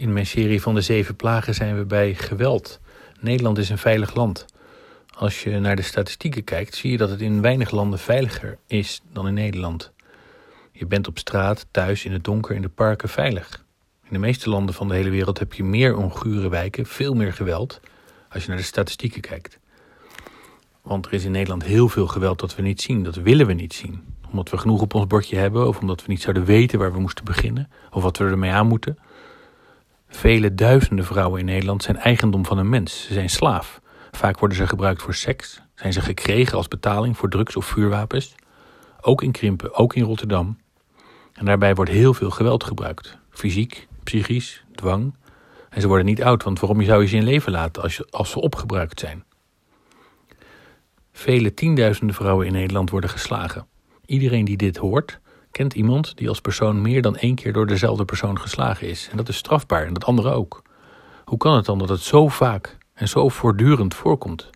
In mijn serie van de zeven plagen zijn we bij geweld. Nederland is een veilig land. Als je naar de statistieken kijkt, zie je dat het in weinig landen veiliger is dan in Nederland. Je bent op straat, thuis, in het donker, in de parken veilig. In de meeste landen van de hele wereld heb je meer ongure wijken, veel meer geweld, als je naar de statistieken kijkt. Want er is in Nederland heel veel geweld dat we niet zien, dat willen we niet zien. Omdat we genoeg op ons bordje hebben, of omdat we niet zouden weten waar we moesten beginnen, of wat we ermee aan moeten. Vele duizenden vrouwen in Nederland zijn eigendom van een mens. Ze zijn slaaf. Vaak worden ze gebruikt voor seks, zijn ze gekregen als betaling voor drugs of vuurwapens. Ook in Krimpen, ook in Rotterdam. En daarbij wordt heel veel geweld gebruikt. Fysiek, psychisch, dwang. En ze worden niet oud, want waarom zou je ze in leven laten als, je, als ze opgebruikt zijn? Vele tienduizenden vrouwen in Nederland worden geslagen. Iedereen die dit hoort, kent iemand die als persoon meer dan één keer door dezelfde persoon geslagen is. En dat is strafbaar en dat andere ook. Hoe kan het dan dat het zo vaak en zo voortdurend voorkomt?